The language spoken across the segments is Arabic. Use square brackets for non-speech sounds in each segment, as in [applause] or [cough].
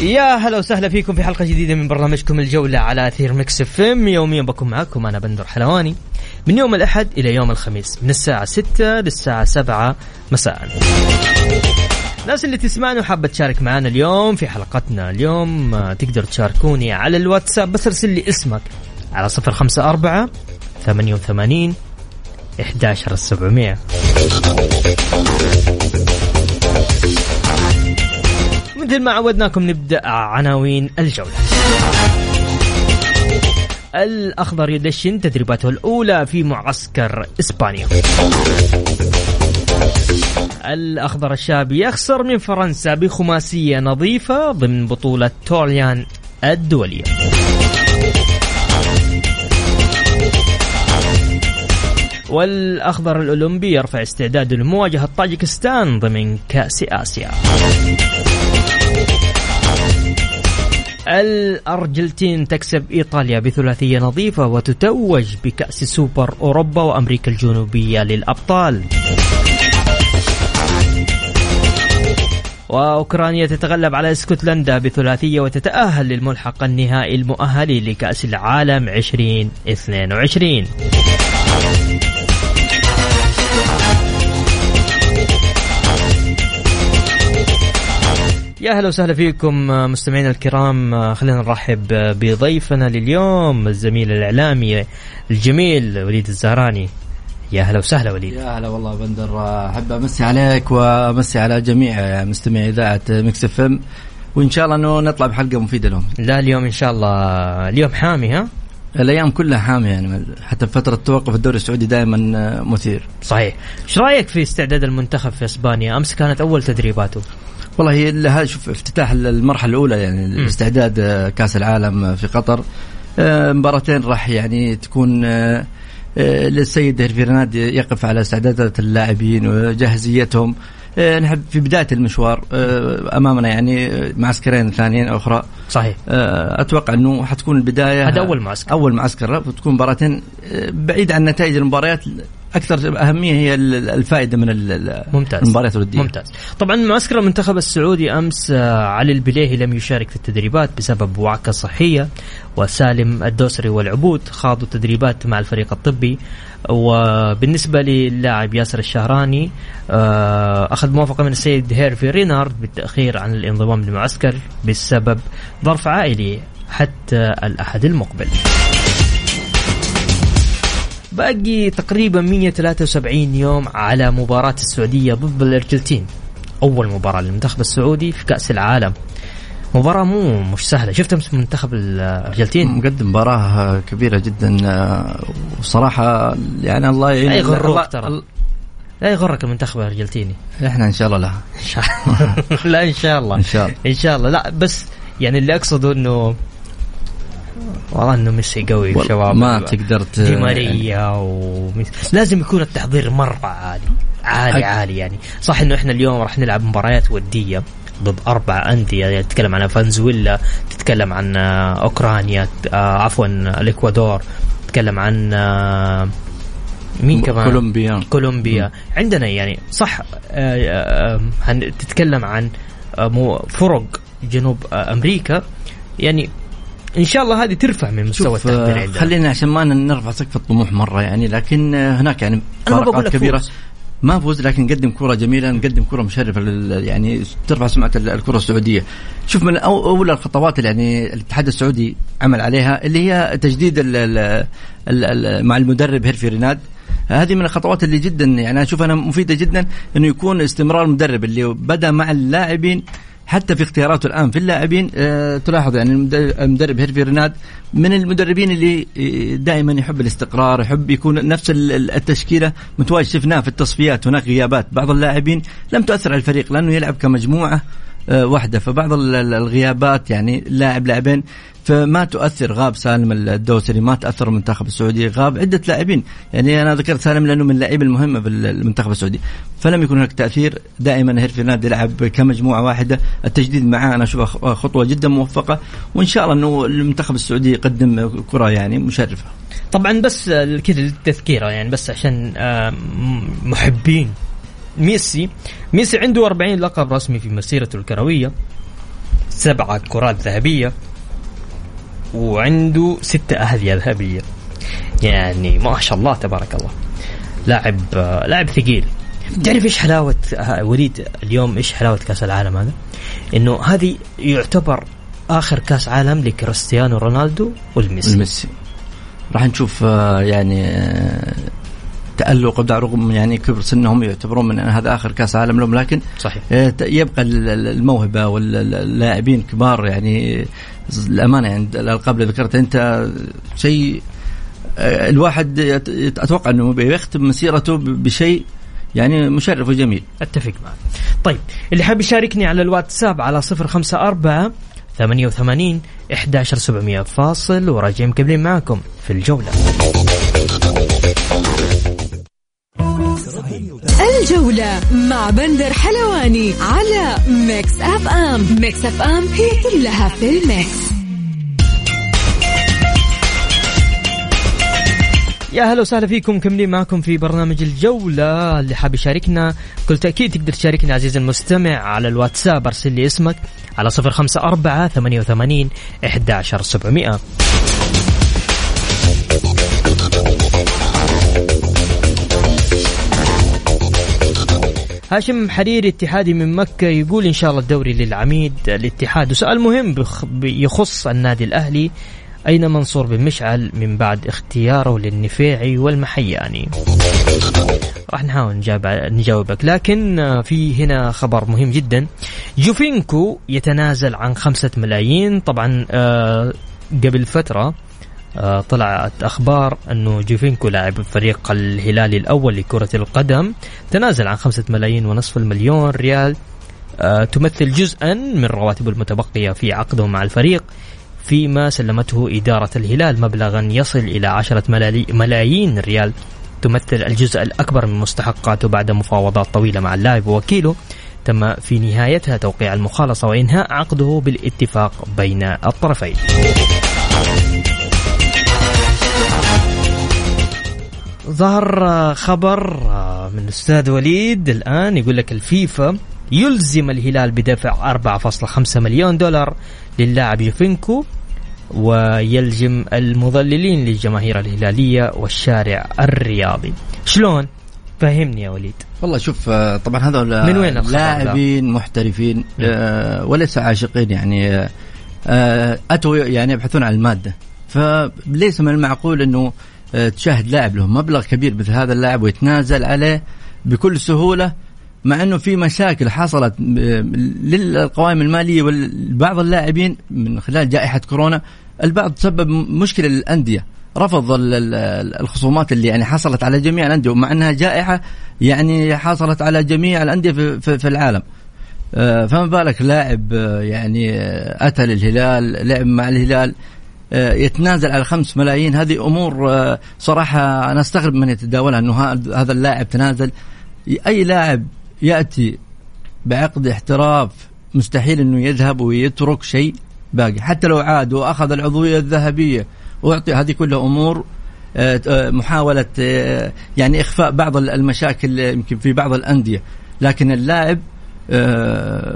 يا هلا وسهلا فيكم في حلقة جديدة من برنامجكم الجولة على أثير Mix FM. يوميا بكون معكم أنا بندر حلواني. من يوم الأحد إلى يوم الخميس من الساعة 6 للساعة 7 مساء. الناس اللي تسمعنا وحابة تشارك معنا اليوم في حلقتنا اليوم آه، تقدر تشاركوني على الواتساب بس ارسل لي اسمك على 054 88 11 700 مثل ما عودناكم نبدأ عناوين الجولة. الأخضر يدشن تدريباته الأولى في معسكر إسبانيا. الأخضر الشاب يخسر من فرنسا بخماسية نظيفة ضمن بطولة توريان الدولية. والأخضر الأولمبي يرفع استعداده لمواجهة طاجكستان ضمن كأس آسيا. الأرجنتين تكسب إيطاليا بثلاثية نظيفة وتتوج بكأس سوبر أوروبا وأمريكا الجنوبية للأبطال. وأوكرانيا تتغلب على إسكتلندا بثلاثية وتتأهل للملحق النهائي المؤهل لكأس العالم 2022 يا أهلا وسهلا فيكم مستمعينا الكرام خلينا نرحب بضيفنا لليوم الزميل الإعلامي الجميل وليد الزهراني. يا أهلا وسهلا وليد. يا هلا والله بندر أحب أمسي عليك وأمسي على جميع مستمعي إذاعة Mix FM. وإن شاء الله إنه نطلع بحلقة مفيدة لهم. لا اليوم إن شاء الله اليوم حامي ها؟ الأيام كلها حامية يعني حتى فترة توقف الدوري السعودي دائما مثير. صحيح. إيش رأيك في استعداد المنتخب في إسبانيا؟ أمس كانت أول تدريباته. والله هي هذا شوف افتتاح المرحلة الأولى يعني الاستعداد آه، كأس العالم في قطر. آه، مباراتين راح يعني تكون آه، للسيد هيرفي يقف على استعدادات اللاعبين وجاهزيتهم. نحب في بداية المشوار أمامنا يعني معسكرين ثانيين أخرى. صحيح. أتوقع إنه حتكون البداية هذا أول معسكر. أول معسكر. وتكون مباراتين بعيد عن نتائج المباريات أكثر أهمية هي الفائدة من ممتاز. المباريات الوديه ممتاز. طبعا معسكر المنتخب السعودي أمس آه، علي البليهي لم يشارك في التدريبات بسبب وعكة صحية وسالم الدوسري والعبود خاضوا تدريبات مع الفريق الطبي. وبالنسبة للاعب ياسر الشهراني آه، أخذ موافقة من السيد هيرفي رينارد بالتأخير عن الانضمام للمعسكر بسبب ظرف عائلي حتى الأحد المقبل. باقي تقريبا 173 يوم على مباراة السعودية ضد الأرجنتين أول مباراة للمنتخب السعودي في كأس العالم. مباراة مو مش سهلة. شفت أمس منتخب الأرجنتين؟ مقدم مباراة كبيرة جدا. وصراحة يعني الله يعين لا يغرك ترى. لا يغرك المنتخب الأرجنتيني. إحنا إن شاء الله لا. [laughs] لا إن شاء الله. إن شاء الله. إن شاء الله. لا بس يعني اللي أقصده إنه والله إنه ميسي قوي شباب. ما تقدر دي ماريا وميسي. لازم يكون التحضير مرة عالي. عالي عالي يعني. صح إنه إحنا اليوم راح نلعب مباريات ودية ضد أربع أندية. يعني تتكلم عن فنزويلا تتكلم عن آه، أوكرانيا آه، عفوا الإكوادور. تتكلم عن آه، مين كمان؟ كولومبيا. كولومبيا. عندنا يعني صح تتكلم عن فرق جنوب أمريكا. يعني إن شاء الله هذه ترفع من مستوى التحضير عندنا. خلينا عشان ما نرفع سقف الطموح مرة يعني لكن هناك يعني فارقات كبيرة. فوز. ما فوز لكن قدم كرة جميلة نقدم كرة مشرفة يعني ترفع سمعة الكرة السعودية. شوف من أول الخطوات اللي يعني الاتحاد السعودي عمل عليها اللي هي تجديد ال ال ال مع المدرب هيرفي ريناد. هذه من الخطوات اللي جدا يعني أشوف أنا مفيدة جدا إنه يكون استمرار المدرب اللي بدا مع اللاعبين حتى في اختياراته الآن في اللاعبين أه تلاحظ يعني المدرب هيرفي ريناد من المدربين اللي آه، دائما يحب الاستقرار يحب يكون نفس التشكيلة متواجد شفناه في التصفيات هناك غيابات بعض اللاعبين لم تؤثر على الفريق لأنه يلعب كمجموعة. واحدة فبعض الغيابات يعني لاعب لاعبين فما تؤثر. غاب سالم الدوسري ما تأثر المنتخب السعودي. غاب عدة لاعبين. يعني أنا ذكرت سالم لأنه من اللعيبة المهمة في المنتخب السعودي. فلم يكن هناك تأثير. دائما هيرفي نادي يلعب كمجموعة واحدة. التجديد معاه أنا اشوفها خطوة جدا موفقة. وإن شاء الله أنه المنتخب السعودي يقدم كرة يعني مشرفة. طبعا بس كذا للتذكيره يعني بس عشان آه، محبين. ميسي. ميسي عنده 40 لقب رسمي في مسيرته الكروية سبعة كرات ذهبية وعنده ستة أهدية ذهبية. يعني ما شاء الله تبارك الله. لاعب لاعب ثقيل. تعرف إيش حلاوة وليد اليوم إيش حلاوة كأس العالم هذا؟ إنه هذه يعتبر آخر كأس عالم لكريستيانو رونالدو والميسي. الميسي راح نشوف آه، يعني آه، تألق ابداع رغم يعني كبر سنهم يعتبرون من هذا آخر كأس عالم لهم لكن صحيح. آه، يبقى الموهبة واللاعبين كبار يعني الامانه يعني الألقاب اللي ذكرتها أنت شيء آه، الواحد أتوقع أنه بيختم مسيرته بشيء يعني مشرف وجميل. أتفق معك. طيب اللي حاب يشاركني على الواتساب على 054 88 11700 فاصل وراجعين مكملين معكم في الجولة. الجولة مع بندر حلواني على Mix FM. Mix FM هي كلها في ال Mix. يا هلا وسهلا فيكم. كملين معكم في برنامج الجولة. اللي حاب يشاركنا بكل تأكيد تقدر تشاركنا عزيزي المستمع على الواتساب. أرسل لي اسمك على صفر خمسة أربعة ثمانية وثمانين إحدى عشر سبعمائة. هاشم حريري اتحادي من مكة يقول إن شاء الله الدوري للعميد الاتحاد. وسؤال مهم يخص النادي الأهلي. أين منصور بن مشعل من بعد اختياره للنفيعي والمحياني؟ راح نحاول نجاوب نجاوبك. لكن في هنا خبر مهم جدا. جوفينكو يتنازل عن خمسة ملايين. طبعا آه، قبل فترة آه، طلعت أخبار أنه جوفينكو لاعب فريق الهلال الأول لكرة القدم تنازل عن خمسة ملايين ونصف المليون ريال. آه، تمثل جزءا من رواتبه المتبقية في عقده مع الفريق فيما سلمته إدارة الهلال مبلغا يصل إلى عشرة ملايين ريال. تمثل الجزء الأكبر من مستحقاته بعد مفاوضات طويلة مع اللاعب ووكيله تم في نهايتها توقيع المخالصة وإنهاء عقده بالاتفاق بين الطرفين. ظهر خبر من الأستاذ وليد الآن يقول لك الفيفا يلزم الهلال بدفع 4.5 مليون دولار للاعب يوفينكو ويلزم المضللين للجماهير الهلالية والشارع الرياضي. شلون؟ فهمني يا وليد. والله شوف طبعا هذول من وين لاعبين محترفين آه وليس عاشقين يعني آه أتوا يعني يبحثون عن المادة. فليس من المعقول إنه آه، تشاهد لاعب له. مبلغ كبير مثل هذا اللاعب ويتنازل عليه بكل سهولة مع إنه في مشاكل حصلت آه، للقوائم المالية وبعض اللاعبين من خلال جائحة كورونا. البعض تسبب مشكلة للأندية. رفض الخصومات اللي يعني حصلت على جميع الأندية ومع إنها جائحة يعني حصلت على جميع الأندية في, العالم. آه، فما بالك لاعب يعني أتى للهلال لعب مع الهلال آه، يتنازل على خمس ملايين. هذه أمور آه، صراحة أنا أستغرب من يتداولها إنه هذا اللاعب تنازل. أي لاعب يأتي بعقد احتراف مستحيل إنه يذهب ويترك شيء باقي. حتى لو عاد وأخذ العضوية الذهبية ويعطي هذه كلها أمور آه، محاولة يعني إخفاء بعض المشاكل يمكن في بعض الأندية. لكن اللاعب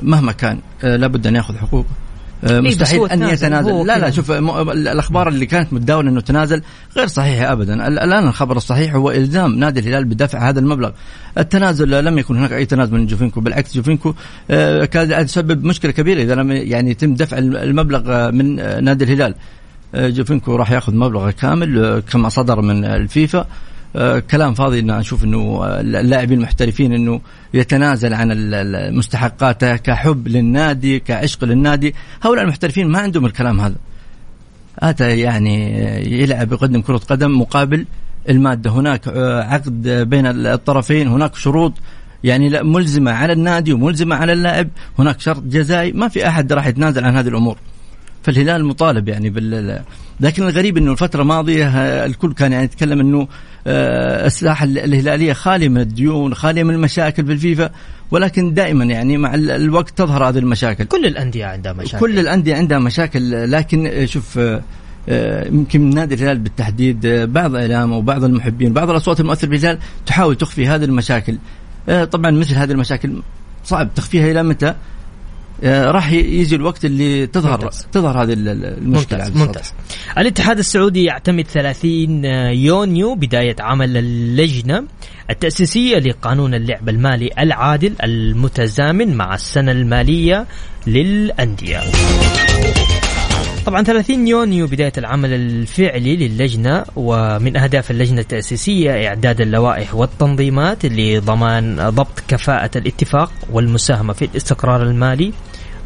مهما كان لابد أن يأخذ حقوقه. آه، مستحيل أن يتنازل. لا لا شوف الأخبار اللي كانت متداولة إنه تنازل غير صحيحة ابدا. الآن الخبر الصحيح هو إلزام نادي الهلال بدفع هذا المبلغ. التنازل لم يكن هناك أي تنازل من جوفينكو بالعكس جوفينكو كان يسبب مشكلة كبيرة إذا لم يعني يتم دفع المبلغ من نادي الهلال. جوفينكو راح يأخذ مبلغ كامل كما صدر من الفيفا. آه، كلام فاضي ان أشوف إنه اللاعبين المحترفين إنه يتنازل عن مستحقاته كحب للنادي كعشق للنادي. هؤلاء المحترفين ما عندهم الكلام هذا. اتى يعني يلعب يقدم كرة قدم مقابل المادة. هناك آه، عقد بين الطرفين هناك شروط يعني ملزمة على النادي وملزمة على اللاعب. هناك شرط جزائي. ما في أحد راح يتنازل عن هذه الأمور. فالهلال مطالب يعني بال لكن الغريب إنه الفترة الماضية آه، الكل كان يعني يتكلم إنه آه، الساحه الهلاليه خالية من الديون خالية من المشاكل في الفيفا ولكن دائما يعني مع الوقت تظهر هذه المشاكل. كل الأندية عندها مشاكل. كل الأندية عندها مشاكل لكن شوف آه، يمكن نادي الهلال بالتحديد بعض الاعلام وبعض المحبين بعض الأصوات المؤثرة بالهلال تحاول تخفي هذه المشاكل. طبعا مثل هذه المشاكل صعب تخفيها إلى متى؟ آه، راح يجي الوقت اللي تظهر ممتاز. تظهر هذه المشكلة ممتاز, ممتاز. الاتحاد السعودي يعتمد 30 يونيو بداية عمل اللجنة التأسيسية لقانون اللعب المالي العادل المتزامن مع السنة المالية للأندية. طبعا 30 يونيو بداية العمل الفعلي للجنة ومن أهداف اللجنة التأسيسية إعداد اللوائح والتنظيمات لضمان ضبط كفاءة الاتفاق والمساهمة في الاستقرار المالي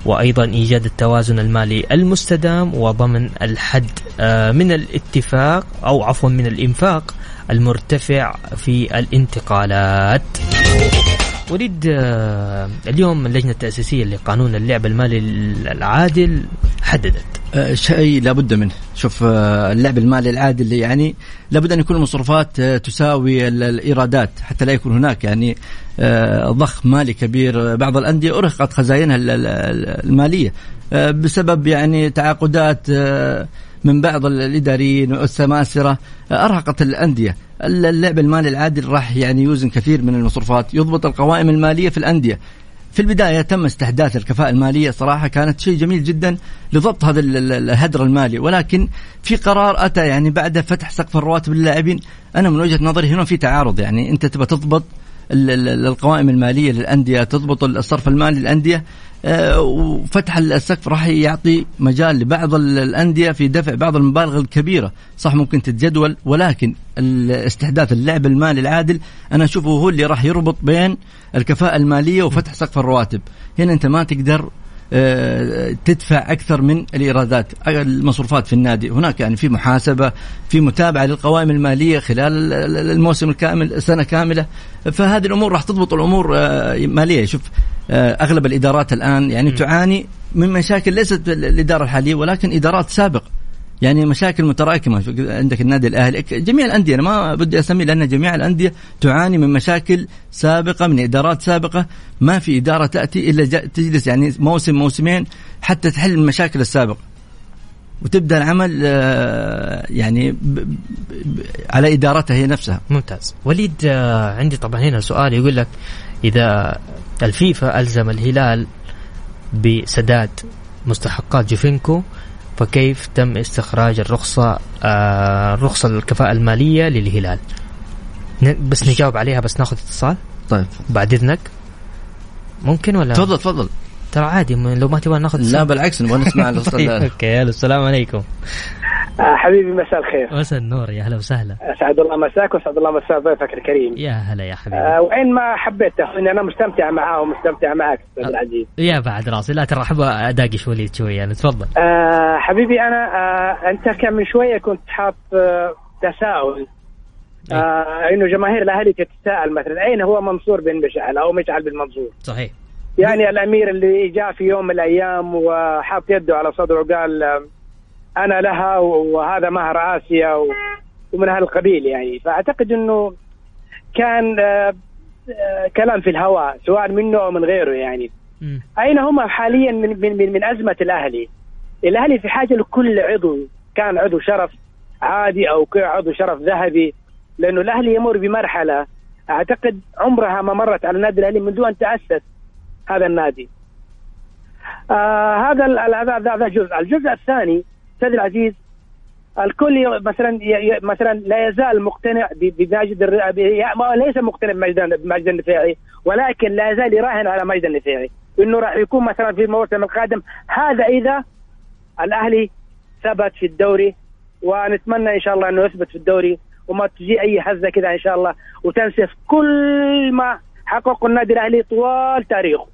وأيضا إيجاد التوازن المالي المستدام وضمن الحد آه، من الاتفاق أو عفوا من الإنفاق المرتفع في الانتقالات. وليد آه، اليوم اللجنة التأسيسية لقانون اللعب المالي العادل حددت. آه، شيء لابد منه. شوف اللعب المالي العادل يعني لابد أن يكون المصروفات تساوي الإيرادات حتى لا يكون هناك يعني آه، ضخ مالي كبير. بعض الأندية أرهقت خزائنها المالية آه، بسبب يعني تعاقدات آه، من بعض الإداريين والسماسرة أرهقت الأندية. اللعب المالي العادل راح يعني يوزن كثير من المصروفات يضبط القوائم المالية في الأندية. في البداية تم استحداث الكفاءة المالية صراحة كانت شيء جميل جدا لضبط هذا الهدر المالي. ولكن في قرار أتى يعني بعد فتح سقف الرواتب للاعبين. أنا من وجهة نظري هنا في تعارض يعني أنت تبغى تضبط القوائم المالية للأندية تضبط الصرف المالي للأندية. آه، وفتح السقف راح يعطي مجال لبعض الأندية في دفع بعض المبالغ الكبيرة، صح ممكن تتجدول ولكن استحداث اللعب المالي العادل أنا أشوفه هو اللي راح يربط بين الكفاءة المالية وفتح سقف الرواتب، هنا أنت ما تقدر تدفع أكثر من الإيرادات المصروفات في النادي. هناك يعني في محاسبة في متابعة للقوائم المالية خلال الموسم الكامل سنة كاملة. فهذه الأمور راح تضبط الأمور آه، مالية. شوف آه، أغلب الإدارات الآن يعني تعاني من مشاكل ليست الاداره الحالية ولكن إدارات سابقة. يعني مشاكل متراكمة. عندك النادي الأهلي. جميع الأندية أنا ما بدي أسمي لأن جميع الأندية تعاني من مشاكل سابقة من إدارات سابقة. ما في إدارة تأتي إلا تجلس يعني موسم موسمين حتى تحل المشاكل السابقة. وتبدأ العمل آه، يعني على إدارتها هي نفسها. ممتاز. وليد آه، عندي طبعا هنا سؤال يقول لك إذا الفيفا ألزم الهلال بسداد مستحقات جوفينكو فكيف تم استخراج الرخصة آه رخصة الكفاءة المالية للهلال؟ بس نجاوب عليها بس ناخذ اتصال؟ طيب. بعد إذنك. ممكن ولا؟ تفضل تفضل. ترى عادي لو ما تبغى ناخذ لا بالعكس نبغى نسمع [laughs] طيب okay السلام عليكم. آه حبيبي مساء الخير. مساء النور يا هلا وسهلا. أسعد الله مساك وأسعد الله مساء ضيفك الكريم. يا هلا يا حبيبي. آه وين ما حبيت اني أنا مستمتع معاه ومستمتع معك أستاذ العزيز. يا بعد راسي لا ترى أحب اداقش وليد شوي يعني تفضل. آه حبيبي أنا آه أنت كان من شوية كنت حاط آه تساؤل. إيه. آه إنه جماهير الأهلي تتساءل مثلا أين هو منصور بن مشعل أو مشعل بن منصور؟ صحيح. يعني الأمير اللي جاء في يوم من الأيام وحاط يده على صدره وقال أنا لها وهذا مهر آسيا ومن هالقبيل يعني. فأعتقد إنه كان آه، كلام في الهواء سواء منه أو من غيره يعني. أين هم حاليا من من من أزمة الأهلي؟ الأهلي في حاجة لكل عضو كان عضو شرف عادي أو عضو شرف ذهبي لأنه الأهلي يمر بمرحلة أعتقد عمرها ما مرت على النادي الأهلي منذ أن تأسس. هذا النادي. آه هذا هذا هذا جزء، الجزء الثاني أستاذ العزيز الكل مثلا مثلا لا يزال مقتنع بماجد ليس مقتنع بماجد النفيعي ولكن لا يزال يراهن على ماجد النفيعي إنه راح يكون مثلا في الموسم القادم. هذا إذا الأهلي ثبت في الدوري ونتمنى إن شاء الله إنه يثبت في الدوري وما تجي أي هزة كذا إن شاء الله وتنسف كل ما حققه النادي الأهلي طوال تاريخه.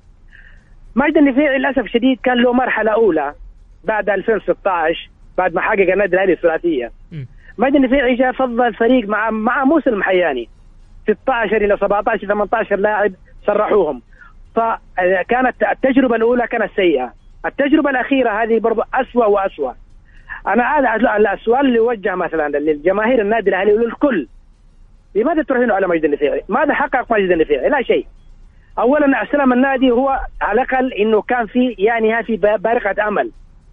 ماجد النفيعي للأسف الشديد كان له مرحلة أولى بعد 2016 بعد ما حقق النادي الأهلي الثلاثية. ماجد النفيعي جاء فضل الفريق مع مع موسى المحياني 16 إلى 17 18 لاعب سرحوهم. فكانت التجربة الأولى كانت سيئة. التجربة الأخيرة هذه برضو اسوء واسوء. أنا هذا السؤال اللي وجه مثلا للجماهير النادي الأهلي وللكل لماذا تراهنوا على مجد النفيعي؟ ماذا حقق مجد النفيعي؟ لا شيء. اولا استلم النادي هو على الأقل إنه كان في يعني في بارقة أمل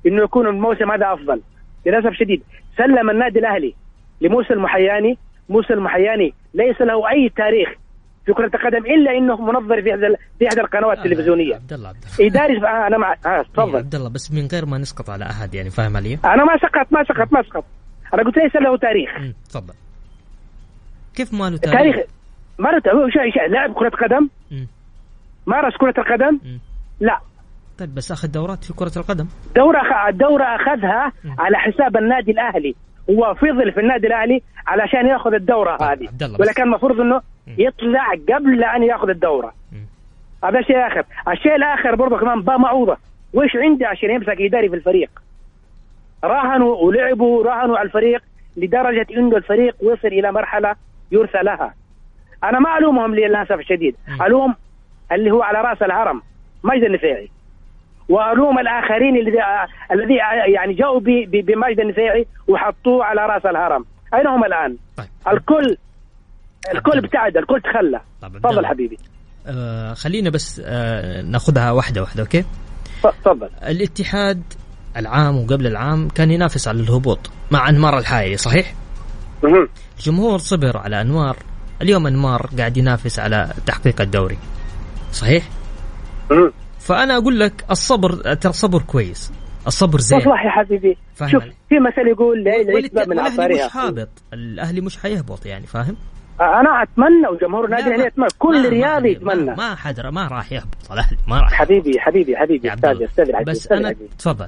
إنه يكون الموسم هذا أفضل. للأسف شديد سلم النادي الأهلي لموسى المحياني، موسى المحياني ليس له أي تاريخ في كرة القدم إلا إنه منظر في احدى في احدى القنوات التلفزيونية. عبد الله عبد الله إداري آه أنا مع آه إيه، تفضل. عبد الله بس من غير ما نسقط على أحد يعني فاهم علي؟ أنا ما سقط ما سقط ما سقط. أنا قلت ليس له تاريخ. تفضل كيف ما له تاريخ؟ تاريخ ما له شيء لاعب كرة قدم مم. مارس كرة القدم. لا. طيب بس أخذ دورات في كرة القدم. دورة أخ- الدورة أخذها على حساب النادي الأهلي. هو فضل في النادي الأهلي علشان يأخذ الدورة طيب، هذه. كان المفروض إنه. يطلع قبل أن يأخذ الدورة. هذا شيء آخر. الشيء الآخر برضه كمان با معوضة وش عنده عشان يمسك إداري في الفريق؟ راهنوا ولعبوا راهنوا على الفريق لدرجة إنه الفريق وصل إلى مرحلة يرثى لها. أنا ما ألومهم للأسف الشديد. مم. اللي هو على رأس الهرم مجد النفيعي وألوم الآخرين الذي الذي يعني ب- بمجد النفيعي وحطوه على رأس الهرم. أين هم الآن؟ طيب. الكل الكل ابتعد الكل تخلى. طيب، تفضل. حبيبي. آه خلينا بس آه ناخذها واحدة واحدة أوكي؟ تفضل. الاتحاد العام وقبل العام كان ينافس على الهبوط مع أنمار الحائري صحيح. الجمهور صبر على أنوار. اليوم انمار قاعد ينافس على تحقيق الدوري. صحيح؟ مهم. فأنا أقول لك الصبر ترى الصبر كويس. الصبر زين. صح يا حبيبي. فاهم شوف؟ في مثل يقول العتبة من عصارها مش هابط. الأهلي مش حيهبط يعني فاهم؟ أنا أتمنى وجمهور النادي الاهلي يتمنى. ما- كل رياضي يتمنى. ما حد ما راح يهبط الأهلي ما راح. حبيبي حبيبي حبيبي. أستاذ. أستاذ العزيز بس أنا. تفضل.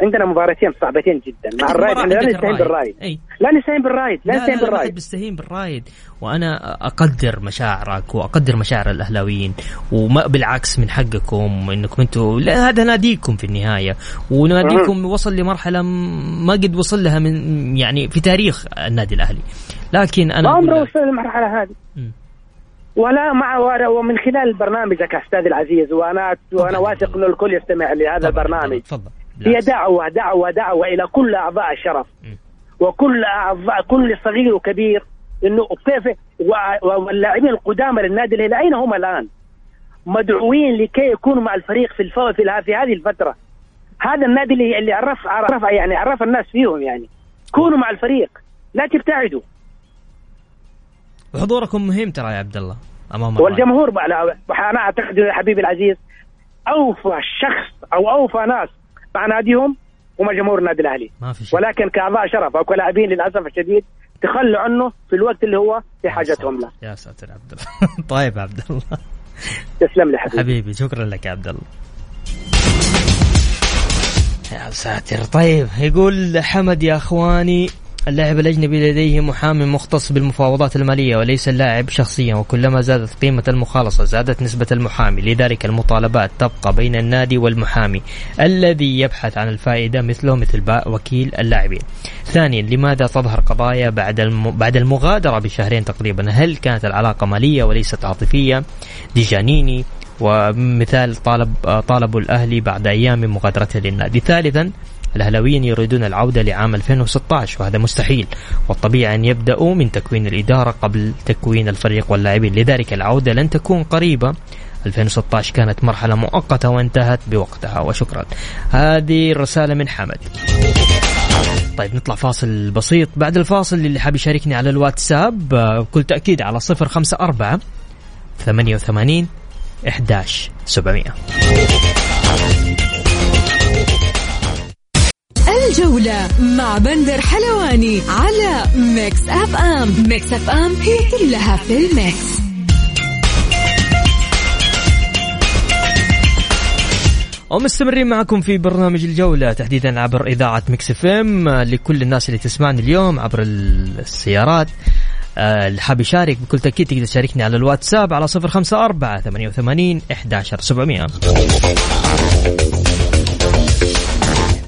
عندنا مباراتين صعبتين جدا. مع الرايد إحنا لا نستهين بالرايد أي. لا نستهين بالرايد لا نستهين لا, لا بالرايد بالرايد وأنا أقدر مشاعرك وأقدر مشاعر الأهلاويين. وما بالعكس من حقكم إنكم أنتم هذا ناديكم في النهاية. وناديكم وصل لمرحلة ما قد وصل لها من يعني في تاريخ النادي الأهلي. لكن أنا ما عمره وصل للمرحلة هذه. ولا مع ومن خلال برنامجك أستاذ العزيز وأنا وأنا. واثق إنه الكل يستمع لهذا البرنامج. تفضل. هي بالعكس. دعوة دعوة دعوة إلى كل أعضاء الشرف. وكل أعضاء كل صغير وكبير إنه كيف واللاعبين القدامى للنادي الأهلي أين هم الآن؟ مدعوين لكي يكونوا مع الفريق في الفو في, هذه الفترة هذا النادي اللي اللي عرف عرف يعني عرف الناس فيهم يعني كونوا مع الفريق لا تبتعدوا وحضوركم مهم ترى يا عبد الله أمام. والجمهور أنا أعتقد يا حبيبي العزيز أوفى شخص أو أوفى ناس مع ناديهم هم جمهور النادي الأهلي. ما في شيء. ولكن كأعضاء شرف أو كلاعبين للأسف الشديد تخلوا عنه في الوقت اللي هو في حاجتهم له يا ساتر عبد الله. [laughs] طيب عبد الله. تسلم لي حبيبي. حبيبي شكرا لك يا عبد الله. يا ساتر. طيب يقول حمد يا أخواني اللاعب الأجنبي لديه محامي مختص بالمفاوضات المالية وليس اللاعب شخصيا وكلما زادت قيمة المخالصة زادت نسبة المحامي لذلك المطالبات تبقى بين النادي والمحامي الذي يبحث عن الفائدة مثله مثل وكيل اللاعبين. ثانيا لماذا تظهر قضايا بعد. بعد المغادرة بشهرين تقريبا هل كانت العلاقة مالية وليست عاطفية؟ ديجانيني ومثال طالب طالبوا الأهلي بعد أيام من مغادرته للنادي. ثالثا الاهلاويين يريدون العودة لعام 2016 وهذا مستحيل. والطبيعي أن يبدأوا من تكوين الإدارة قبل تكوين الفريق واللاعبين. لذلك العودة لن تكون قريبة. 2016 كانت مرحلة مؤقتة وانتهت بوقتها وشكرا. هذه الرسالة من حمد. طيب نطلع فاصل بسيط. بعد الفاصل اللي حاب يشاركني على الواتساب بكل تأكيد على 054 88 11 700 الجولة مع بندر حلواني على Mix FM. Mix FM هي كلها في ال Mix. ومستمرين معكم في برنامج الجولة تحديدا عبر إذاعة Mix FM لكل الناس اللي تسمعني اليوم عبر السيارات. آه، اللي حاب يشارك بكل تأكيد تقدر تشاركني على الواتساب على صفر خمسة أربعة ثمانية وثمانين إحداشر سبعمية.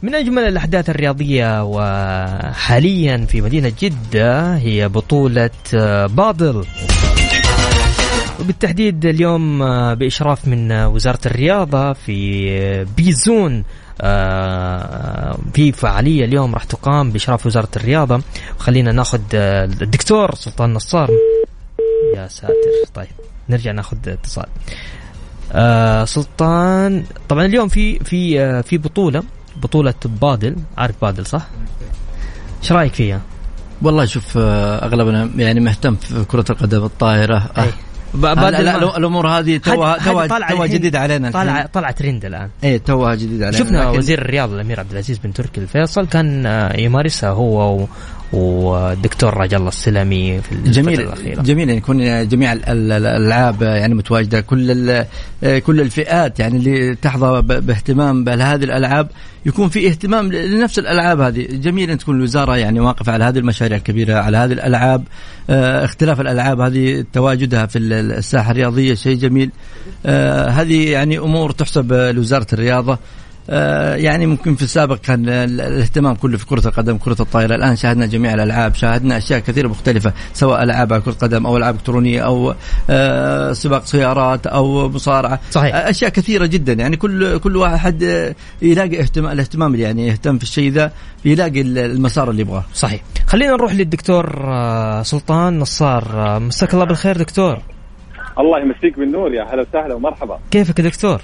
من أجمل الأحداث الرياضية وحاليا في مدينة جدة هي بطولة آه، بادل. وبالتحديد اليوم آه، بإشراف من وزارة الرياضة في بيزون آه، في فعالية اليوم راح تقام بإشراف وزارة الرياضة. خلينا ناخذ آه، الدكتور سلطان نصار. يا ساتر. طيب نرجع ناخذ اتصال. آه سلطان طبعا اليوم في في آه في بطولة. بطولة بادل. عارف بادل صح؟ إيش رأيك فيها؟ والله شوف أغلبنا يعني مهتم في كرة القدم الطائرة أه. لا الأمور هذه توها توها توها جديد علينا طالعه طالعه ترند الآن. إيه توها جديد علينا شفنا لكن... وزير الرياضه الأمير عبد العزيز بن تركي الفيصل كان آه، يمارسها هو والدكتور راج الله السلمي في جميل الأخيرة. جميل يعني يكون جميع الألعاب يعني متواجدة كل كل الفئات يعني اللي تحظى باهتمام بهذه الألعاب يكون في اهتمام لنفس الألعاب هذه. جميل أن تكون الوزارة يعني واقفة على هذه المشاريع الكبيرة على هذه الألعاب آه اختلاف الألعاب هذه تواجدها في الساحة الرياضية شيء جميل. آه هذه يعني أمور تحسب لوزارة الرياضة. آه، يعني ممكن في السابق كان الاهتمام كله في كرة القدم كرة الطائرة الآن شاهدنا جميع الألعاب شاهدنا أشياء كثيرة مختلفة سواء ألعاب على كرة قدم أو ألعاب إلكترونية أو آه، سباق سيارات أو مصارعة. صحيح. أشياء كثيرة جدا. يعني كل كل واحد يلاقي اهتمام الاهتمام اللي يعني يهتم في الشيء ذا يلاقي المسار اللي يبغاه. صحيح. خلينا نروح للدكتور آه، سلطان نصار. مساك الله بالخير دكتور. الله يمسيك بالنور يا هلا وسهلا ومرحبا. كيفك يا دكتور؟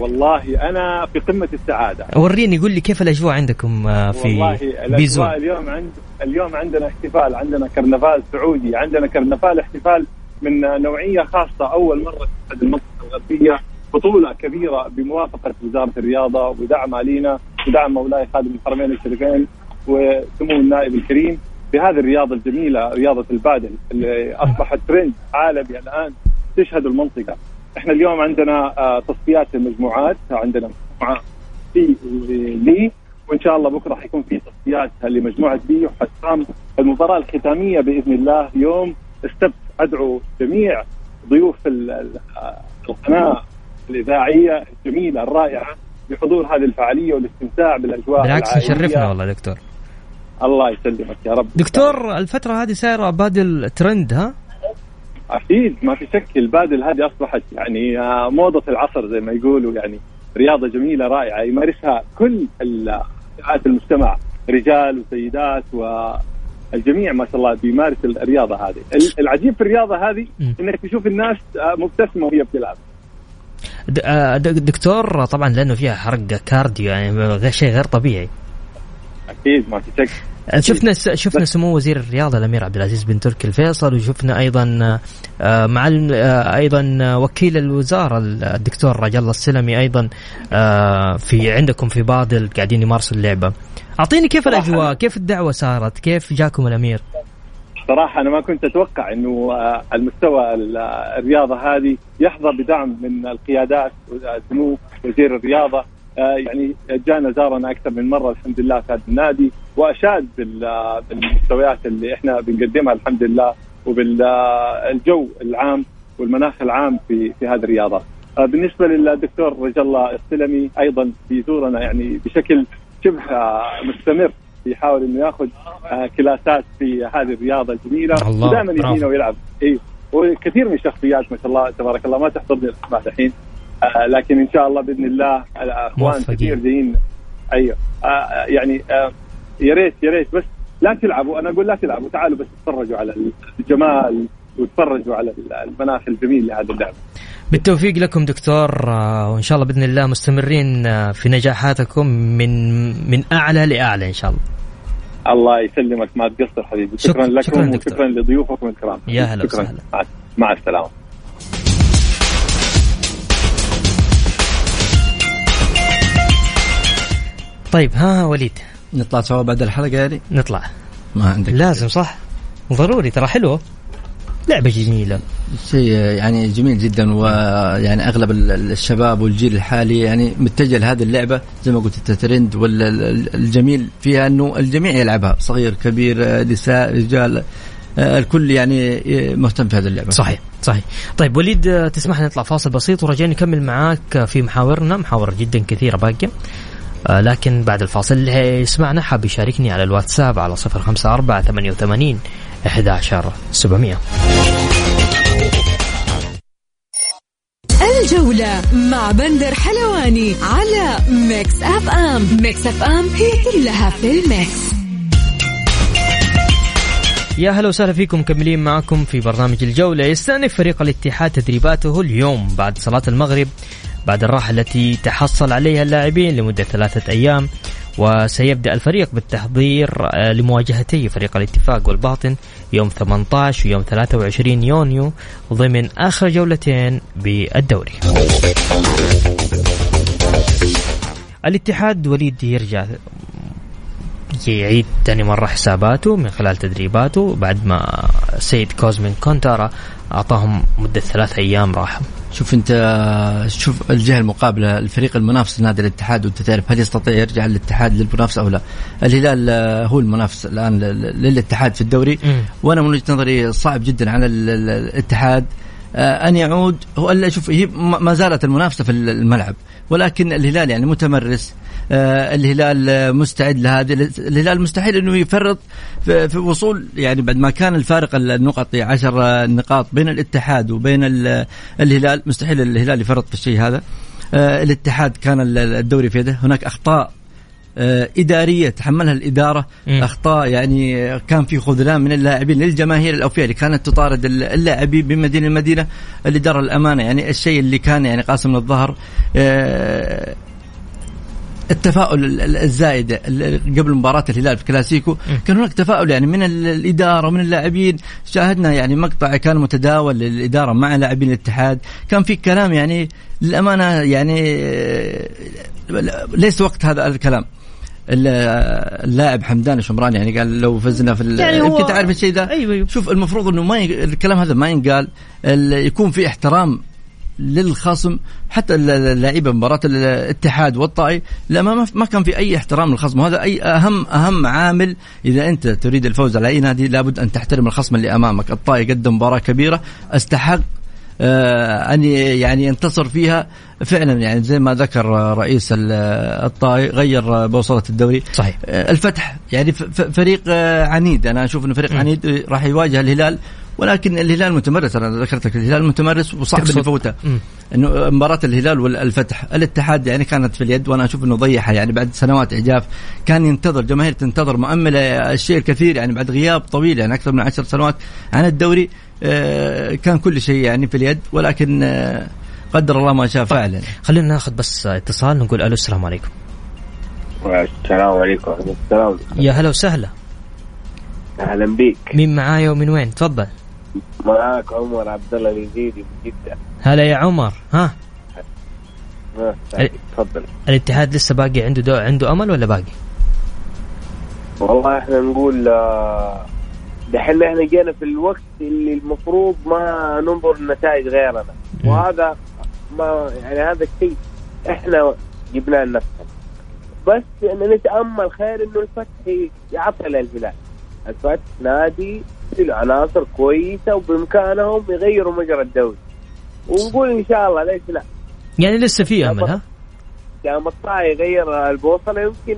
والله أنا في قمة السعادة. وريني قول لي كيف الأجواء عندكم آه، في والله الأجواء اليوم عند اليوم عندنا احتفال عندنا كرنفال سعودي عندنا كرنفال احتفال من نوعية خاصة. أول مرة في المنطقة الغربية بطولة كبيرة بموافقة وزارة الرياضة ودعمها لينا ودعم مولاي خادم الحرمين الشريفين وسمو النائب الكريم بهذه الرياضة الجميلة رياضة البادل اللي أصبحت ترند عالمي الآن تشهد المنطقة. إحنا اليوم عندنا آه، تصفيات المجموعات عندنا مجموعة C لي وإن شاء الله بكرة حيكون في تصفيات لمجموعة B وحتقام المباراة الختامية بإذن الله يوم السبت أدعو جميع ضيوف القناة الإذاعية الجميلة الرائعة بحضور هذه الفعالية والاستمتاع بالأجواء بالعكس يشرفنا والله دكتور. الله يسلمك يا رب. دكتور الفترة هذه صايرة padel trend ها؟ أكيد ما في شك البادل هذه أصبحت يعني آه، موضة العصر زي ما يقولوا يعني رياضة جميلة رائعة يمارسها كل فئات المجتمع رجال وسيدات والجميع ما شاء الله بيمارس الرياضة هذه. العجيب في الرياضة هذه إنك تشوف الناس آه، مبتسمة وهي بتلعب. آه، دكتور طبعا لأنه فيها حرق كارديو يعني شيء غير طبيعي. أكيد ما في شك. شفنا شفنا سمو وزير الرياضة الأمير عبد العزيز بن تركي الفيصل وشفنا أيضا آه، مع آه، أيضا وكيل الوزارة الدكتور رجال الله السلمي أيضا آه، في عندكم في بادل قاعدين يمارسوا اللعبة. أعطيني كيف الأجواء؟ كيف الدعوة صارت؟ كيف جاكم الأمير؟ صراحة أنا ما كنت أتوقع أنه المستوى الرياضة هذه يحظى بدعم من القيادات سمو وزير الرياضة. آه، يعني جانا زارنا أكثر من مرة الحمد لله في هذا النادي. وأشاد بالمستويات اللي إحنا بنقدمها الحمد لله وبالجو العام والمناخ العام في في هذه الرياضة. آه، بالنسبة للدكتور رجل الله السلمي أيضا بيزورنا يعني بشكل شبه مستمر يحاول إنه ياخذ آه، كلاسات في هذه الرياضة الجميلة. ودائما يجينا ويلعب. اي وكثير من الشخصيات ما شاء الله تبارك الله ما تحضرني الاسماء الحين. آه لكن إن شاء الله بإذن الله الاخوان كثير جايين. أيوه. آه يعني آه يا ريت يا ريت. بس لا تلعبوا. أنا أقول لا تلعبوا. تعالوا بس تتفرجوا على الجمال وتفرجوا على المناخ الجميل لهذا اللعبة. بالتوفيق لكم دكتور آه، وإن شاء الله بإذن الله مستمرين آه، في نجاحاتكم من من أعلى لأعلى إن شاء الله. الله يسلمك. ما تقصر حبيبي. شكرا, شكرا لكم شكرا وشكرا لضيوفكم الكرام. يا هلا وسهلا. مع السلامة. طيب ها وليد. نطلع سوا بعد الحلقة يعني نطلع. ما عندك. لازم صح؟ ضروري ترى حلوة. لعبة جميلة. شيء يعني جميل جدا ويعني أغلب ال- الشباب والجيل الحالي يعني متجه لهذه اللعبة. زي ما قلت إنت ترند والجميل فيها إنه الجميع يلعبها. صغير كبير آه، نساء رجال آه، الكل يعني مهتم في هذه اللعبة. صحيح صحيح. طيب وليد آه، تسمح لي نطلع فاصل بسيط ورجعنا نكمل معاك في محاورنا. محاور جدا كثيرة باقية. آه، لكن بعد الفاصل. اللي يسمعنا حاب يشاركني على الواتساب على صفر خمسة أربعة ثمانية وثمانين أحد عشر سبعمية. الجولة مع بندر حلواني على Mix FM Mix FM هي كلها في ال Mix. يا هلا وسهلا فيكم مكملين معكم في برنامج الجولة. يستأنف فريق الاتحاد تدريباته اليوم بعد صلاة المغرب. بعد الراحة التي تحصل عليها اللاعبين لمدة ثلاثة أيام وسيبدأ الفريق بالتحضير آه، لمواجهتي فريق الاتفاق والباطن يوم 18 ويوم 23 يونيو ضمن آخر جولتين بالدوري. الاتحاد وليد يرجع يعيد ثاني مرة حساباته من خلال تدريباته بعد ما سيد كوزمين كونتارا أعطاهم مدة ثلاث أيام راحة. شوف انت شوف الجهة المقابلة الفريق المنافس لنادي الاتحاد وانت تعرف هل يستطيع يرجع الاتحاد للمنافسة أو لا؟ الهلال آه، هو المنافس الآن لل- للاتحاد في الدوري. وأنا من وجهة نظري صعب جدا على ال- ال- الاتحاد أن يعود. هو ألا شوف هي ما زالت المنافسة في الملعب. ولكن الهلال يعني متمرس. آه، الهلال آه، مستعد لهذه. الهلال مستحيل إنه يفرط في, وصول. يعني بعد ما كان الفارق النقطي 10 نقاط بين الاتحاد وبين ال- الهلال مستحيل الهلال يفرط في الشيء هذا. آه، الاتحاد كان ال- الدوري في يده. هناك أخطاء آه، إدارية تحملها الإدارة. مم. أخطاء يعني كان في خذلان من اللاعبين للجماهير الأوفياء اللي كانت تطارد اللاعبين بمدينة المدينة الإدارة الأمانة. يعني الشيء اللي كان يعني قاسم الظهر آه، التفاؤل ال- ال- الزايد ال- قبل مباراة الهلال في كلاسيكو. كان هناك تفاؤل يعني من ال- الإدارة ومن اللاعبين. شاهدنا يعني مقطع كان متداول للإدارة مع لاعبين الاتحاد. كان في كلام يعني للأمانة يعني آه، ليس وقت هذا الكلام. ال- اللاعب حمدان الشمراني يعني قال لو فزنا في يعني هو- يمكن تعرف الشيء ده؟ أيوة أيوة. شوف المفروض إنه ما ي... الكلام هذا ما ينقال ال... يكون في احترام للخصم حتى ال- اللعيبة مباراة الاتحاد والطائي لا ما ما كان في أي احترام للخصم. وهذا أي اهم أهم عامل إذا أنت تريد الفوز على أي نادي لابد أن تحترم الخصم اللي أمامك. الطائي قدم مباراة كبيرة استحق أن يعني ينتصر فيها فعلا يعني زي ما ذكر رئيس ال- الطائي غير بوصلة الدوري. صحيح. آه، الفتح يعني فريق آه، عنيد. أنا أشوف إنه فريق عنيد آه، راح يواجه الهلال ولكن الهلال متمرس. أنا ذكرت لك الهلال متمرس وصعب انه يفوته. إنه مباراة الهلال والفتح. الاتحاد يعني كانت في اليد وأنا أشوف إنه ضيعها. يعني بعد سنوات إعجاف كان ينتظر جماهير تنتظر مؤملة الشيء الكثير يعني بعد غياب طويل يعني أكثر من عشر سنوات عن الدوري. آه، كان كل شيء يعني في اليد ولكن آه، قدر الله ما شاء فعلا. خلينا ناخذ بس اتصال نقول ألو السلام عليكم. السلام عليكم السلام يا هلا وسهلا. أهلا بك مين معايا ومن وين؟ تفضل. معك عمر عبد الله اليزيدي من جدة. هلا يا عمر ها. تفضل. الاتحاد لسه باقي؟ عنده دو... عنده أمل ولا باقي؟ والله إحنا نقول آه، دحين إحنا جينا في الوقت اللي المفروض ما ننظر النتائج غيرنا. مم. وهذا ما يعني هذا الشيء إحنا جبناه لنفسنا. بس إن نتأمل خير إنه الفتح يعطل الهلال الفتح نادي له عناصر كويسة وبإمكانهم يغيروا مجرى الدوري. ونقول إن شاء الله ليش لا. يعني لسه في أمل ها؟ لما الطائي يغير البوصلة يمكن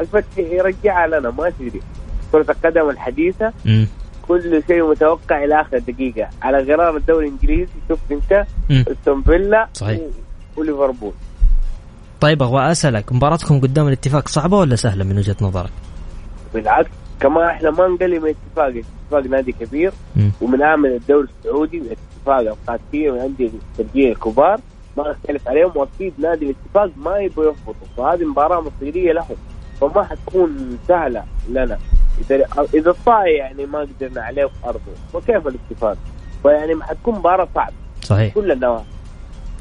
الفتح يرجعها لنا ما تدري كرة القدم الحديثة. كل شيء متوقع إلى آخر دقيقة على غرار الدوري الإنجليزي شفت أنت. أستون فيلا صحيح. وليفربول طيب أبغى أسألك مباراتكم قدام الاتفاق صعبة ولا سهلة من وجهة نظرك؟ بالعكس كمان إحنا ما نقلل من اتفاق اتفاق نادي كبير مم. ومن اعمل الدوري السعودي اتفاق القادسيه من الانديه الترجيه الكبار ما نختلف عليهم وأكيد نادي الاتفاق ما يبغوا يهبطوا فهذه مباراة مصيرية لهم فما حتكون سهلة لنا اذا إذا الطائي يعني ما قدرنا عليه في أرضه فكيف الاتفاق؟ فيعني ما حتكون مباراة صعبة. صحيح. كل النواحي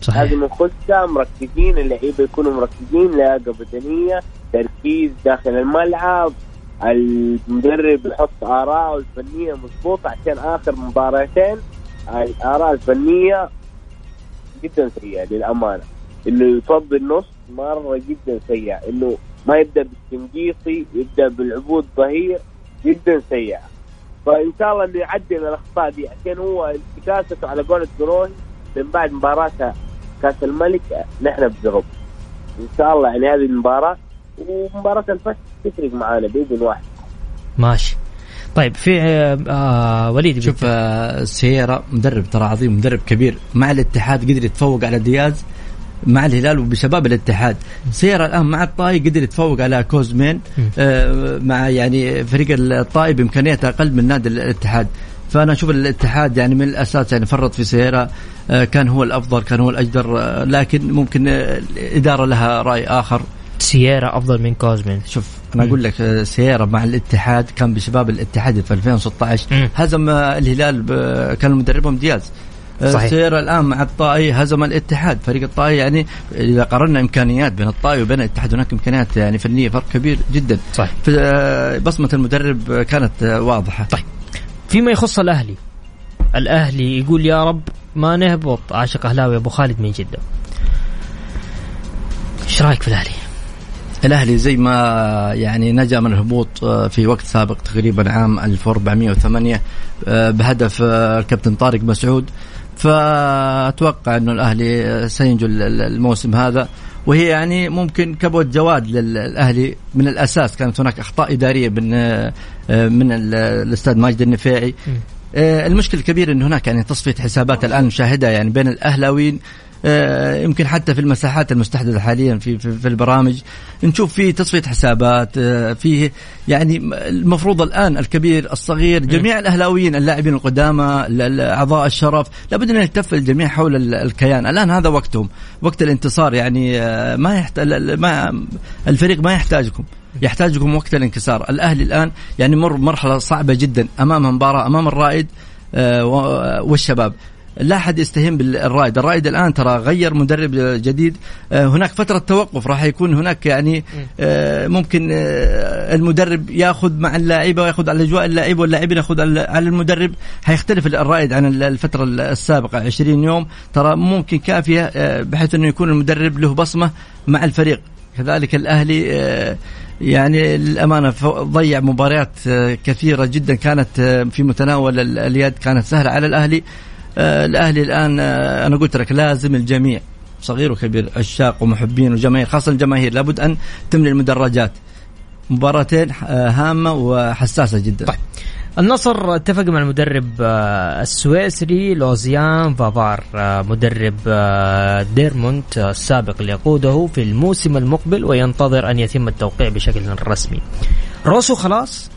صحيح. لازم نخشها مركزين اللعيبة يكونوا مركزين لياقه بدنيه تركيز داخل الملعب المدرب يحط آراءه الفنية مضبوطة عشان آخر مباراتين. الآراء الفنية جدا سيئة للأمانة. إنه يفضي النص مرة جدا سيئة. إنه ما يبدأ بالسنجيصي يبدأ بالعبود ظهير جدا سيئة. فإن شاء الله إنه يعدل الأخطاء دي عشان هو انتكاسته على قولة قروي من بعد مباراة كأس الملك نحن بذرب إن شاء الله يعني هذه المباراة ومباراة الفتح تفرق معانا بإذن واحد. ماشي. طيب في آه, آه وليد شوف آه سيارة مدرب ترى عظيم مدرب كبير مع الاتحاد قدر يتفوق على دياز. مع الهلال وبشباب الاتحاد. سيارة الآن مع الطائي قدر يتفوق على كوزمين آه مع يعني فريق الطائي بإمكانيات أقل من نادي الاتحاد. فأنا أشوف الاتحاد يعني من الأساس يعني فرط في سيارة آه كان هو الأفضل كان هو الأجدر آه لكن ممكن الاداره لها رأي آخر. سيارة أفضل من كوزمين. شوف أنا أقول لك سيارة مع الاتحاد كان بشباب الاتحاد في 2016 هزم الهلال كان مدربهم دياز. صحيح. سيارة الآن مع الطائي هزم الاتحاد. فريق الطائي يعني إذا قارنا إمكانيات بين الطائي وبين الاتحاد هناك إمكانيات يعني فنية فرق كبير جدا. صحيح. بصمة المدرب كانت واضحة. طيب. فيما يخص الأهلي الأهلي يقول يا رب ما نهبط. عاشق أهلاوي أبو خالد من جدة. إيش رأيك في الأهلي؟ الأهلي زي ما يعني نجا من الهبوط آه، في وقت سابق تقريبا عام 1408 آه، بهدف آه، الكابتن طارق مسعود. فأتوقع إنه الأهلي سينجو الموسم هذا. وهي يعني ممكن كبوت جواد للأهلي. من الأساس كانت هناك أخطاء إدارية من من الأستاذ ماجد النفيعي. المشكلة الكبيرة انه هناك يعني تصفية حسابات الآن نشاهدها يعني بين الأهلاويين. آه، يمكن حتى في المساحات المستحدثة حاليا في في, في البرامج. نشوف في تصفية حسابات آه، في يعني المفروض الآن الكبير الصغير جميع الأهلاويين اللاعبين القدامى أعضاء الشرف لابد أن يلتف الجميع حول الكيان. الآن هذا وقتهم وقت الانتصار يعني آه، ما يحتاج ما الفريق ما يحتاجكم. يحتاجكم وقت الانكسار. الأهلي الآن يعني مر مرحلة صعبة جدا أمام مباراة أمام الرائد والشباب. لا أحد يستهين بالرائد، الرائد الآن ترى غير مدرب جديد، آه، هناك فترة توقف راح يكون هناك يعني آه، ممكن آه، المدرب ياخذ مع اللاعيبه وياخذ على أجواء اللاعيبه واللاعبين ياخذ على المدرب، حيختلف الرائد عن الفترة السابقة 20 يوم، ترى ممكن كافية بحيث إنه يكون المدرب له بصمة مع الفريق، كذلك الأهلي يعني للأمانة ضيع مباريات كثيرة جدا. كانت في متناول اليد كانت سهلة على الأهلي. الأهلي الآن آه، أنا قلت لك لازم الجميع صغير وكبير عشاق ومحبين وجماهير خاصة الجماهير لابد أن تملي المدرجات. مباراتين آه، هامة وحساسة جدا. طيب النصر اتفق مع المدرب السويسري لوزيان فافار مدرب ديرمونت السابق اللي يقوده في الموسم المقبل وينتظر أن يتم التوقيع بشكل رسمي. روسو خلاص؟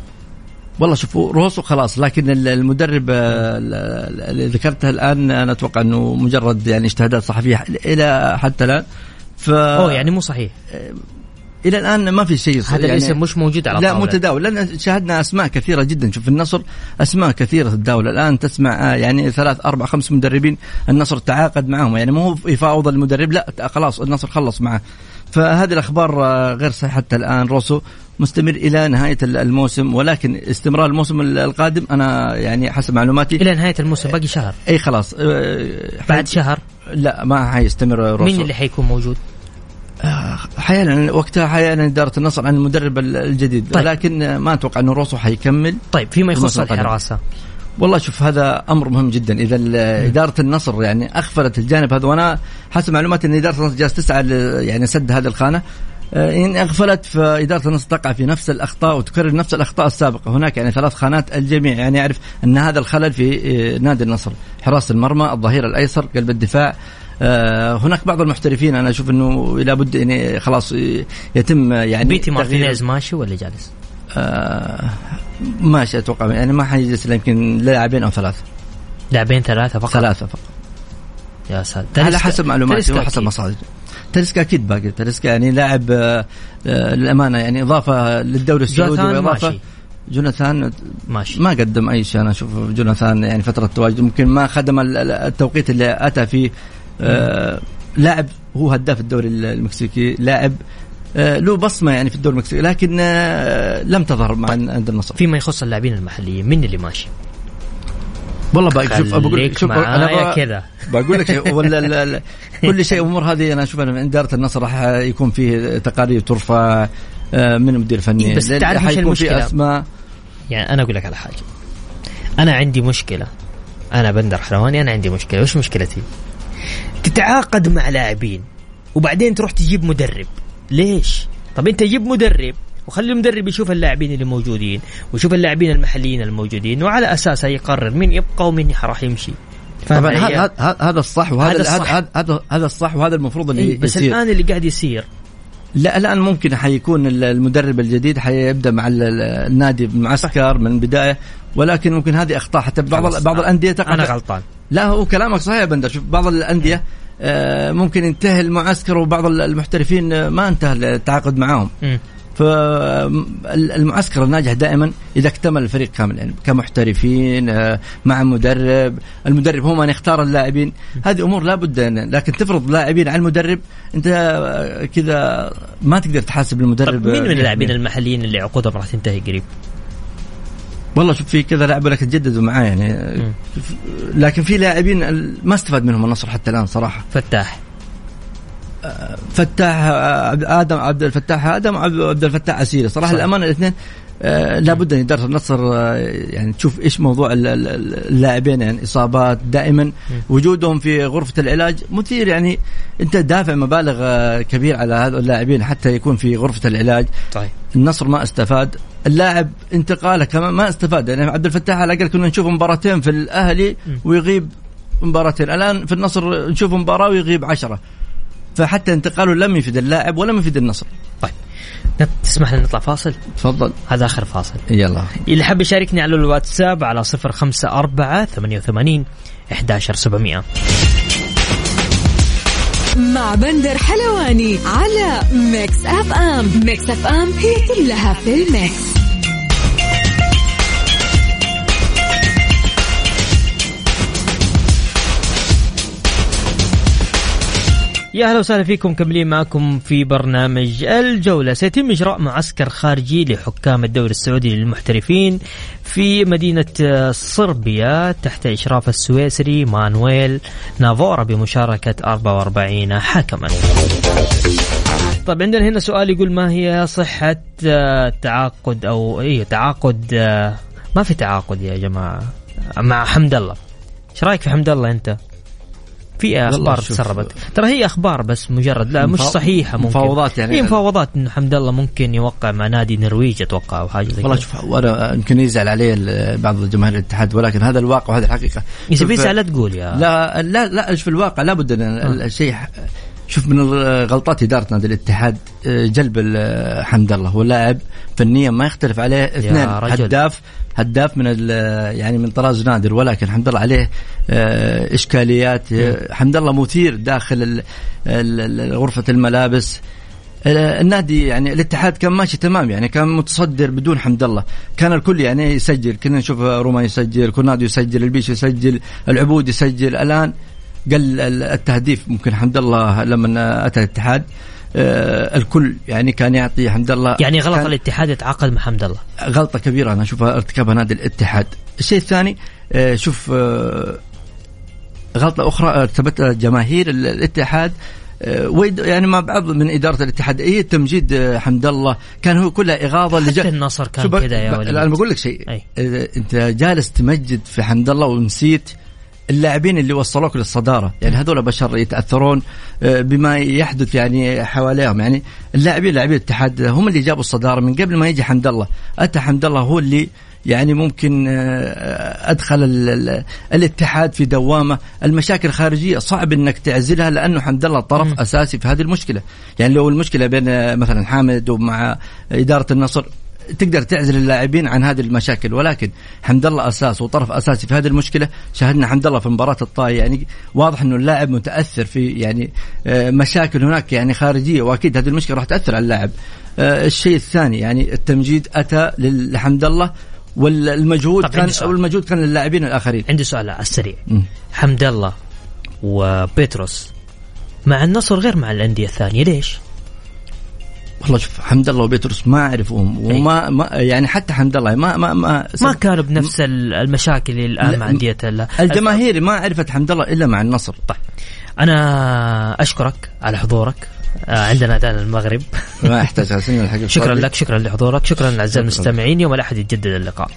والله شوفوا روسو خلاص لكن المدرب آه، اللي ذكرته الآن أنا أتوقع إنه مجرد يعني اجتهادات صحفية إلى حتى الآن. ف أوه يعني مو صحيح. آه، إلى الآن ما في شيء هذا يعني الاسم مش موجود على لا متداول. لأن شاهدنا أسماء كثيرة جدا. شوف النصر أسماء كثيرة تتداول الآن تسمع آه، يعني ثلاث أربع خمس مدربين النصر تعاقد معهم. يعني مو يفاوض المدرب لا خلاص النصر خلص معه. فهذه الأخبار غير صحيحة حتى الآن روسو مستمر إلى نهاية الموسم ولكن استمرار الموسم القادم أنا يعني حسب معلوماتي إلى نهاية الموسم باقي شهر. إي خلاص أه، بعد شهر؟ لا ما حيستمر روسو. مين اللي حيكون موجود؟ أه، حيانا وقتها حيانا إدارة النصر عن المدرب الجديد طيب. لكن ما أتوقع إنه روسو حيكمل. طيب فيما يخص الحراسة. والله شوف هذا أمر مهم جدا. إذا إدارة النصر يعني اغفلت الجانب هذا وأنا حسب معلوماتي إن إدارة النصر جالسه تسعى يعني سد هذه الخانة. آه، إن أغفلت فإدارة النصر تقع في نفس الأخطاء وتكرر نفس الأخطاء السابقة. هناك يعني ثلاث خانات الجميع يعني يعرف أن هذا الخلل في آه، نادي النصر. حراسة المرمى الظهير الأيسر قلب الدفاع. آه، هناك بعض المحترفين أنا أشوف إنه لابد يعني خلاص يتم يعني بيتي مارتينيز ماشي ولا جالس؟ آه ماشي أتوقع. يعني ما حيجلس يمكن لاعبين أو ثلاثة. لاعبين ثلاثة فقط؟ ثلاثة فقط. يا ساتر. على حسب معلوماتي وحسب مصادر تريسكا أكيد. باقي. تريسكا يعني لاعب آه، آه، للأمانة يعني إضافة للدوري السعودي واضافه جوناثان ماشي. ما قدم أي شيء. أنا أشوف جوناثان يعني فترة تواجد ممكن ما خدم التوقيت اللي أتى فيه آه لاعب هو هداف الدوري المكسيكي لاعب له بصمة يعني في الدوري المكسيكي لكن آه، لم تظهر مع عند النصر. فيما يخص اللاعبين المحليين مين اللي ماشي؟ والله بقى شوف بقول لك شوف أنا كذا. بقول لك ولا [laughs] كل شيء أمور هذه أنا أشوف من إدارة النصر راح يكون فيه تقارير ترفع آه، من المدير الفني. إيه، بس تعرف في المشكلة؟ أسماء. يعني أنا أقول لك على حاجة. أنا عندي مشكلة. أنا بندر حلواني أنا عندي مشكلة. وش مشكلتي؟ تتعاقد مع لاعبين وبعدين تروح تجيب مدرب. ليش؟ طب انت جيب مدرب وخلي المدرب يشوف اللاعبين اللي موجودين ويشوف اللاعبين المحليين الموجودين وعلى اساسها يقرر مين يبقى ومين راح يمشي. طبعا؟ هذا هذا- الصح وهذا هذا هذا الصح. هذا هذا هذا الصح وهذا المفروض اللي إيه بس يصير. الآن اللي قاعد يصير. لا الآن ممكن حيكون ال- المدرب الجديد حيبدأ مع ال- ال- النادي بمعسكر من البدايه ولكن ممكن هذه أخطاء. حتى بعض بعض الأندية تقع أنا غلطان. لا هو كلامك صحيح يا بندر. شوف بعض الأندية آه، ممكن ينتهي المعسكر وبعض المحترفين آه، ما انتهى التعاقد معاهم. فالمعسكر الناجح دائما إذا اكتمل الفريق كامل يعني كمحترفين آه، مع مدرب. المدرب هو من يختار اللاعبين. هذه أمور لابد لكن تفرض لاعبين على المدرب أنت آه، كذا ما تقدر تحاسب المدرب مين من آه، اللاعبين المحليين اللي عقودهم راح تنتهي قريب؟ والله شوف في كذا لاعب لك تجددوا معاه يعني. آه، لكن في لاعبين ما استفاد منهم النصر حتى الآن صراحة. فتاح. فتاح عبد- آدم عبد الفتاح آدم عبد الفتاح عسيري صراحة. الأمانة الاثنين آه لابد أن اداره النصر آه يعني تشوف إيش موضوع ال- ال- اللاعبين يعني إصابات دائما وجودهم في غرفة العلاج مثير. يعني أنت دافع مبالغ آه كبيره على هذول اللاعبين حتى يكون في غرفة العلاج. طيب. النصر ما استفاد. اللاعب انتقاله كمان ما استفاد. يعني عبد الفتاح على الأقل كنا نشوف مباراتين في الأهلي ويغيب مباراتين. الآن في النصر نشوف مباراة ويغيب عشرة. فحتى انتقاله لم يفيد اللاعب ولم يفيد النصر. تسمح لنا نطلع فاصل؟ تفضل. هذا آخر فاصل. يلا. اللي حاب يشاركني على الواتساب على صفر خمسة أربعة ثمانية وثمانين إحداشر سبعمية. مع بندر حلواني على Mix FM. Mix FM هي كلها في ال Mix. يا أهلا وسهلا فيكم كملين معكم في برنامج الجولة. سيتم إجراء معسكر خارجي لحكام الدوري السعودي للمحترفين في مدينة آه، صربيا تحت إشراف السويسري مانويل نافورا بمشاركة 44 حكما. طيب عندنا هنا سؤال يقول ما هي صحة آه، تعاقد أو إيه تعاقد آه، ما في تعاقد يا جماعة. مع حمد الله. إيش رأيك في حمد الله أنت؟ في أخبار تسربت. ترى هي أخبار بس مجرد لا مش صحيحة ممكن. مفاوضات يعني. هي مفاوضات إنه حمد الله ممكن يوقع مع نادي نرويج أتوقع أو حاجة زي والله. شوف وأنا يمكن يزعل عليه ال- بعض جماهير الاتحاد ولكن هذا الواقع وهذه الحقيقة. إذا شوف- في زعل لا تقول يا. لا لا لا في الواقع لابد إن ال- الشيء شوف من غلطات إدارة نادي الاتحاد آه، جلب حمد الله. هو لاعب فنيا ما يختلف عليه اثنين. هداف هداف من يعني من طراز نادر ولكن حمد الله عليه آه، إشكاليات. حمد الله مثير داخل غرفة الملابس. آه، النادي يعني الاتحاد كان ماشي تمام يعني كان متصدر بدون حمد الله. كان الكل يعني يسجل كنا نشوف روما يسجل كورنادو يسجل البيش يسجل العبود يسجل. الآن قل ال- التهديف ممكن حمد الله لما أتى الاتحاد آه، الكل يعني كان يعطي حمد الله يعني غلط الاتحاد يتعاقد مع حمد الله غلطة كبيرة أنا أشوفها ارتكبها نادي الاتحاد. الشيء الثاني آه، شوف آه، غلطة أخرى ارتكبتها جماهير ال- الاتحاد آه، ويد يعني مع بعض من إدارة الاتحاد هي تمجيد آه، حمد الله كان هو كلها إغاظة حتى لج- النصر كان كذا يا لا أنا بقول لك شيء. أي. أنت جالس تمجد في حمد الله ونسيت اللاعبين اللي وصلوك للصدارة. يعني هذول بشر يتأثرون آه، بما يحدث يعني حواليهم. يعني اللاعبين لاعبين الاتحاد هم اللي جابوا الصدارة من قبل ما يجي حمد الله. اتى حمد الله هو اللي يعني ممكن آه، أدخل ال- ال- الاتحاد في دوامة. المشاكل الخارجيه صعب إنك تعزلها لأنه حمد الله طرف أساسي في هذه المشكلة. يعني لو المشكلة بين آه، مثلا حامد ومع إدارة النصر تقدر تعزل اللاعبين عن هذه المشاكل ولكن حمد الله أساس وطرف أساسي في هذه المشكلة شاهدنا حمد الله في مباراة الطائي يعني واضح إنه اللاعب متأثر في يعني آه، مشاكل هناك يعني خارجية وأكيد هذه المشكلة راح تأثر على اللاعب آه، الشيء الثاني يعني التمجيد أتى لحمد الله والمجهود طب كان. والمجهود كان للاعبين الآخرين عندي سؤال على السريع. حمد الله وبيتروس مع النصر غير مع الأندية الثانية ليش؟ والله شوف حمد الله وبيتروس ما أعرفهم وما ما يعني حتى حمد الله ما ما ما, ما كانوا بنفس ال- المشاكل اللي الآن لا، مع انديه ال- الجماهير ما عرفت حمد الله إلا مع النصر. طيب. أنا أشكرك على حضورك آه، عندنا أذان المغرب. ما الحق. [laughs] شكرا لك شكرا لحضورك شكرا اعزائي المستمعين يوم الأحد يتجدد اللقاء.